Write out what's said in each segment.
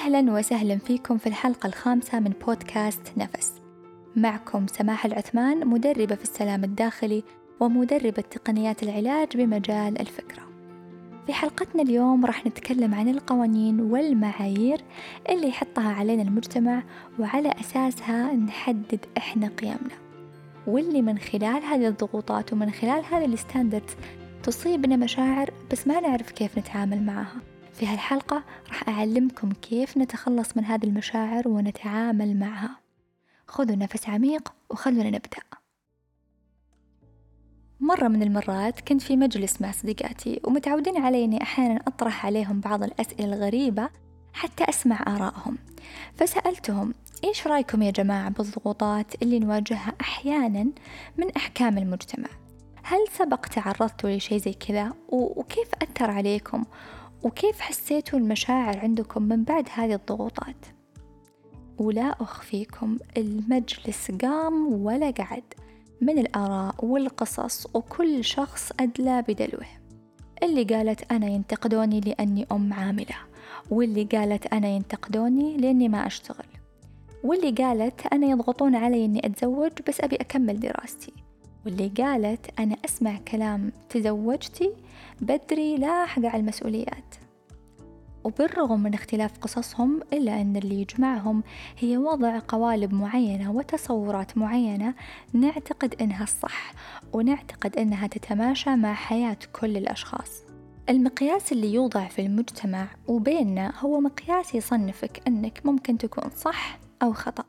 أهلا وسهلا فيكم في الحلقة الخامسة من بودكاست نفس. معكم سماح العثمان مدربة في السلام الداخلي ومدربة تقنيات العلاج بمجال الفكرة. في حلقتنا اليوم راح نتكلم عن القوانين والمعايير اللي يحطها علينا المجتمع وعلى أساسها نحدد إحنا قيمنا. واللي من خلال هذه الضغوطات ومن خلال هذه الستاندردز تصيبنا مشاعر بس ما نعرف كيف نتعامل معها. في هالحلقة راح أعلمكم كيف نتخلص من هذه المشاعر ونتعامل معها. خذوا نفس عميق وخلونا نبدأ. مرة من المرات كنت في مجلس مع صديقاتي ومتعودين علي أني أحيانا أطرح عليهم بعض الأسئلة الغريبة حتى أسمع آرائهم. فسألتهم إيش رأيكم يا جماعة بالضغوطات اللي نواجهها أحيانا من أحكام المجتمع؟ هل سبق تعرضتوا لشيء زي كذا؟ وكيف أثر عليكم؟ وكيف حسيتوا المشاعر عندكم من بعد هذه الضغوطات؟ ولا أخفيكم المجلس قام ولا قعد. من الآراء والقصص وكل شخص أدلى بدلوه. اللي قالت أنا ينتقدوني لأني أم عاملة. واللي قالت أنا ينتقدوني لأني ما أشتغل. واللي قالت أنا يضغطون علي أني أتزوج بس أبي أكمل دراستي. واللي قالت أنا أسمع كلام تزوجتي بدري لا أحق على المسؤوليات. وبالرغم من اختلاف قصصهم إلا أن اللي يجمعهم هي وضع قوالب معينة وتصورات معينة نعتقد أنها الصح ونعتقد أنها تتماشى مع حياة كل الأشخاص. المقياس اللي يوضع في المجتمع وبيننا هو مقياس يصنفك أنك ممكن تكون صح أو خطأ.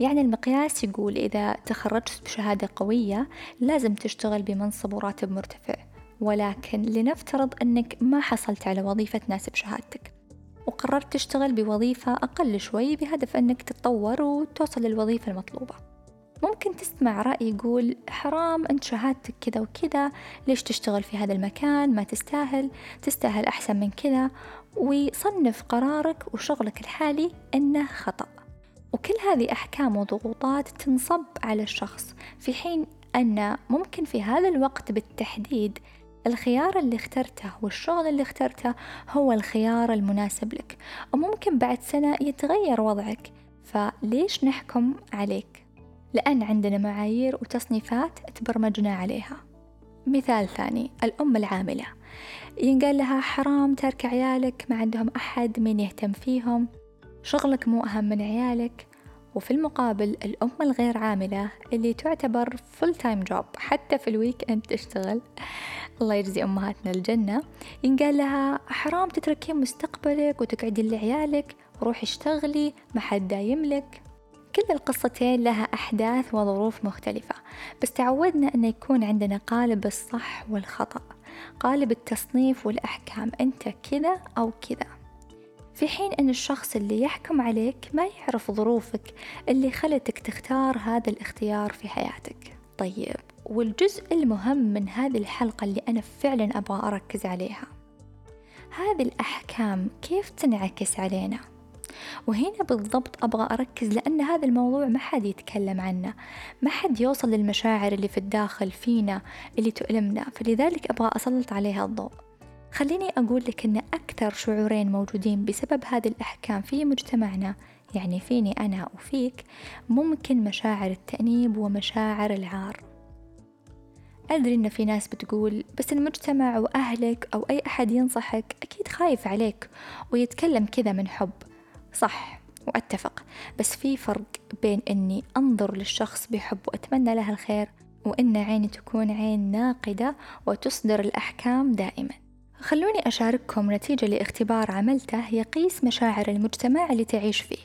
يعني المقياس يقول إذا تخرجت بشهادة قوية لازم تشتغل بمنصب وراتب مرتفع ولكن لنفترض أنك ما حصلت على وظيفة تناسب شهادتك. وقررت تشتغل بوظيفة أقل شوي بهدف أنك تتطور وتوصل للوظيفة المطلوبة. ممكن تسمع رأي يقول حرام أنت شهادتك كذا وكذا ليش تشتغل في هذا المكان؟ ما تستاهل تستاهل أحسن من كذا. ويصنف قرارك وشغلك الحالي أنه خطأ. وكل هذه أحكام وضغوطات تنصب على الشخص في حين أن ممكن في هذا الوقت بالتحديد الخيار اللي اخترته والشغل اللي اخترته هو الخيار المناسب لك وممكن بعد سنة يتغير وضعك. فليش نحكم عليك؟ لأن عندنا معايير وتصنيفات تبرمجنا عليها. مثال ثاني الأم العاملة. ينقال لها حرام ترك عيالك ما عندهم أحد مين يهتم فيهم. شغلك مو أهم من عيالك. وفي المقابل الأم الغير عاملة اللي تعتبر full time job حتى في ال weekend تشتغل. الله يجزي أمهاتنا الجنة. ينقال لها حرام تتركين مستقبلك وتقعدين لعيالك روحي اشتغلي ما حد دايم لك. كل القصتين لها أحداث وظروف مختلفة. بس تعودنا أن يكون عندنا قالب الصح والخطأ قالب التصنيف والأحكام أنت كذا أو كذا. في حين أن الشخص اللي يحكم عليك ما يعرف ظروفك اللي خلتك تختار هذا الاختيار في حياتك. طيب والجزء المهم من هذه الحلقة اللي أنا فعلا أبغى أركز عليها هذه الأحكام كيف تنعكس علينا؟ وهنا بالضبط أبغى أركز لأن هذا الموضوع ما حد يتكلم عنه ما حد يوصل للمشاعر اللي في الداخل فينا اللي تؤلمنا. فلذلك أبغى أسلط عليها الضوء. خليني أقول لك أن أكثر شعورين موجودين بسبب هذه الأحكام في مجتمعنا يعني فيني أنا وفيك ممكن مشاعر التأنيب ومشاعر العار. أدري إن في ناس بتقول بس المجتمع وأهلك أو أي أحد ينصحك أكيد خايف عليك ويتكلم كذا من حب. صح وأتفق بس في فرق بين إني أنظر للشخص بحب وأتمنى له الخير وإن عيني تكون عين ناقدة وتصدر الأحكام دائما. خلوني أشارككم نتيجة لاختبار عملته يقيس مشاعر المجتمع اللي تعيش فيه.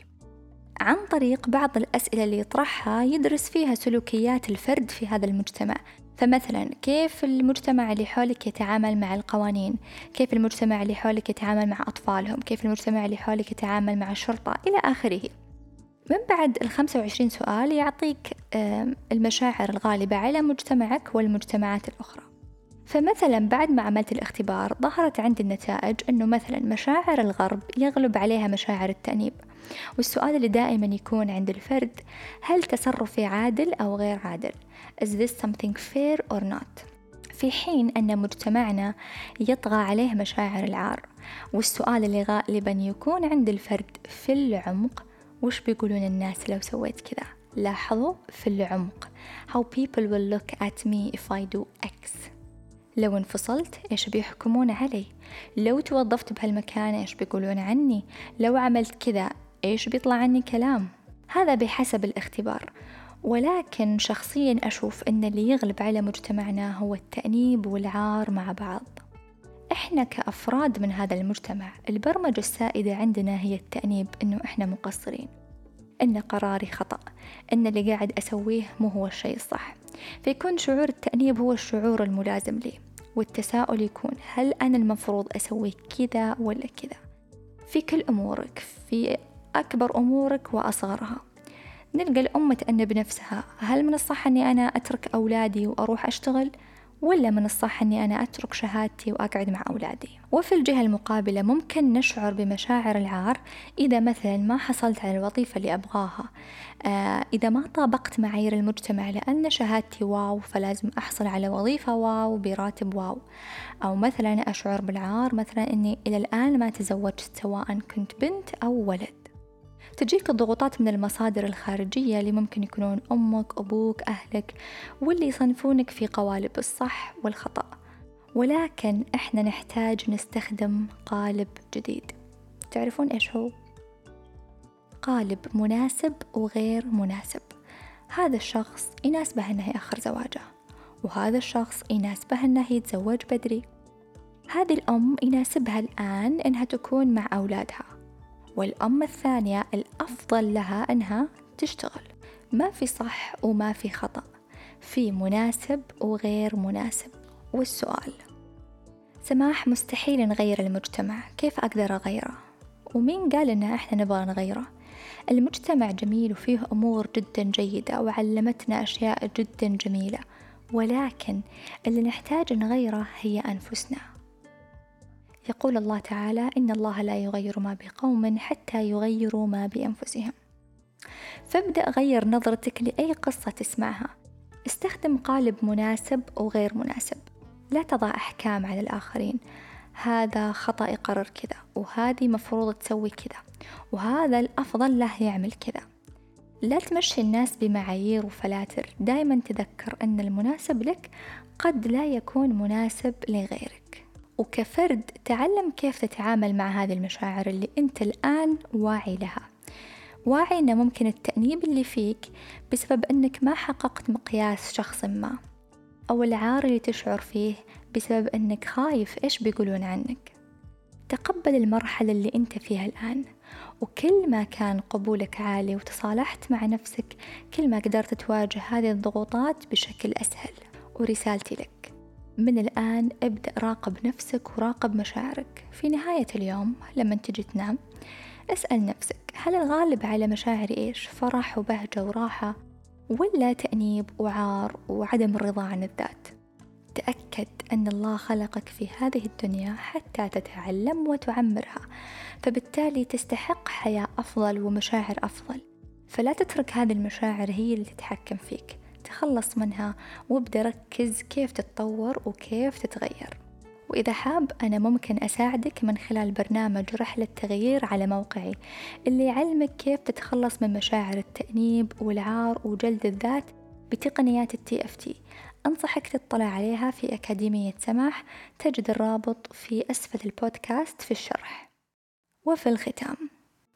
عن طريق بعض الأسئلة اللي يطرحها يدرس فيها سلوكيات الفرد في هذا المجتمع. فمثلا كيف المجتمع اللي حولك يتعامل مع القوانين؟ كيف المجتمع اللي حولك يتعامل مع أطفالهم؟ كيف المجتمع اللي حولك يتعامل مع الشرطة؟ إلى آخره. من بعد الخمسة وعشرين سؤال يعطيك المشاعر الغالبة على مجتمعك والمجتمعات الأخرى. فمثلا بعد ما عملت الاختبار ظهرت عندي النتائج أنه مثلا مشاعر الغرب يغلب عليها مشاعر التأنيب. والسؤال اللي دائما يكون عند الفرد هل تصرفي عادل أو غير عادل؟ Is this something fair or not? في حين أن مجتمعنا يطغى عليه مشاعر العار والسؤال اللي غالبا يكون عند الفرد في العمق وش بيقولون الناس لو سويت كذا؟ لاحظوا في العمق. How people will look at me if I do X. لو انفصلت إيش بيحكمون علي؟ لو توظفت بهالمكان إيش بيقولون عني؟ لو عملت كذا إيش بيطلع عني كلام؟ هذا بحسب الاختبار. ولكن شخصيا أشوف أن اللي يغلب على مجتمعنا هو التأنيب والعار مع بعض. إحنا كأفراد من هذا المجتمع البرمجة السائدة عندنا هي التأنيب إنه إحنا مقصرين. إن قراري خطأ إن اللي قاعد أسويه مو هو الشيء الصح. فيكون شعور التأنيب هو الشعور الملازم لي والتساؤل يكون هل أنا المفروض أسوي كذا ولا كذا؟ في كل أمورك في أكبر أمورك وأصغرها. نلقى الأم تأنب نفسها هل من الصح أني أنا أترك أولادي وأروح أشتغل؟ ولا من الصح أني أنا أترك شهادتي وأقعد مع أولادي؟ وفي الجهة المقابلة ممكن نشعر بمشاعر العار إذا مثلا ما حصلت على الوظيفة اللي أبغاها. آه إذا ما طابقت معايير المجتمع لأن شهادتي واو فلازم أحصل على وظيفة واو براتب واو. أو مثلا أشعر بالعار مثلا أني إلى الآن ما تزوجت سواء كنت بنت أو ولد. تجيك الضغوطات من المصادر الخارجية اللي ممكن يكونون أمك أبوك أهلك واللي يصنفونك في قوالب الصح والخطأ. ولكن إحنا نحتاج نستخدم قالب جديد. تعرفون إيش هو؟ قالب مناسب وغير مناسب. هذا الشخص يناسبه أنه يأخر زواجه وهذا الشخص يناسبه أنه يتزوج بدري. هذه الأم يناسبها الآن أنها تكون مع أولادها. والأم الثانية الأفضل لها أنها تشتغل. ما في صح وما في خطأ في مناسب وغير مناسب. والسؤال سماح مستحيل نغير المجتمع كيف أقدر أغيره؟ ومين قال إن إحنا نبغى نغيره؟ المجتمع جميل وفيه أمور جدا جيدة وعلمتنا أشياء جدا جميلة ولكن اللي نحتاج نغيره هي أنفسنا. يقول الله تعالى إن الله لا يغير ما بقوم حتى يغيروا ما بأنفسهم. فابدأ غير نظرتك لأي قصة تسمعها. استخدم قالب مناسب وغير مناسب. لا تضع أحكام على الآخرين. هذا خطأ يقرر كذا وهذه مفروض تسوي كذا وهذا الأفضل له يعمل كذا. لا تمشي الناس بمعايير وفلاتر. دائما تذكر أن المناسب لك قد لا يكون مناسب لغيرك. وكفرد تعلم كيف تتعامل مع هذه المشاعر اللي أنت الآن واعي لها. واعي أنه ممكن التأنيب اللي فيك بسبب أنك ما حققت مقياس شخص ما أو العار اللي تشعر فيه بسبب أنك خايف إيش بيقولون عنك. تقبل المرحلة اللي أنت فيها الآن وكل ما كان قبولك عالي وتصالحت مع نفسك كل ما قدرت تواجه هذه الضغوطات بشكل أسهل ورسالتي لك. من الآن ابدأ راقب نفسك وراقب مشاعرك. في نهاية اليوم لما تجي تنام اسأل نفسك هل الغالب على مشاعري إيش؟ فرح وبهجة وراحة ولا تأنيب وعار وعدم الرضا عن الذات؟ تأكد أن الله خلقك في هذه الدنيا حتى تتعلم وتعمرها. فبالتالي تستحق حياة أفضل ومشاعر أفضل. فلا تترك هذه المشاعر هي اللي تتحكم فيك. تخلص منها وابدأ ركز كيف تتطور وكيف تتغير. وإذا حاب أنا ممكن أساعدك من خلال برنامج رحلة تغيير على موقعي اللي يعلمك كيف تتخلص من مشاعر التأنيب والعار وجلد الذات بتقنيات التي إف تي. أنصحك تطلع عليها في أكاديمية سماح تجد الرابط في أسفل البودكاست في الشرح. وفي الختام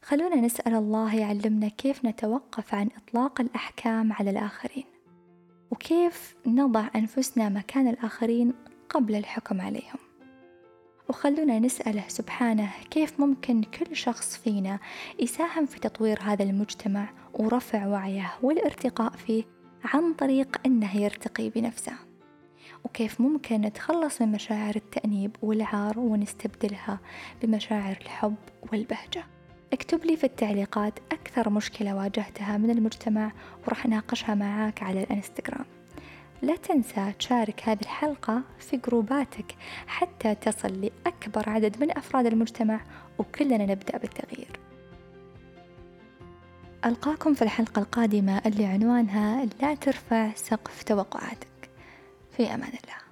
خلونا نسأل الله يعلمنا كيف نتوقف عن إطلاق الأحكام على الآخرين. وكيف نضع أنفسنا مكان الآخرين قبل الحكم عليهم. وخلونا نسأله سبحانه كيف ممكن كل شخص فينا يساهم في تطوير هذا المجتمع ورفع وعيه والارتقاء فيه عن طريق أنه يرتقي بنفسه. وكيف ممكن نتخلص من مشاعر التأنيب والعار ونستبدلها بمشاعر الحب والبهجة. اكتب لي في التعليقات أكثر مشكلة واجهتها من المجتمع وراح أناقشها معاك على الإنستغرام. لا تنسى تشارك هذه الحلقة في جروباتك حتى تصل لأكبر عدد من أفراد المجتمع وكلنا نبدأ بالتغيير. ألقاكم في الحلقة القادمة اللي عنوانها لا ترفع سقف توقعاتك. في أمان الله.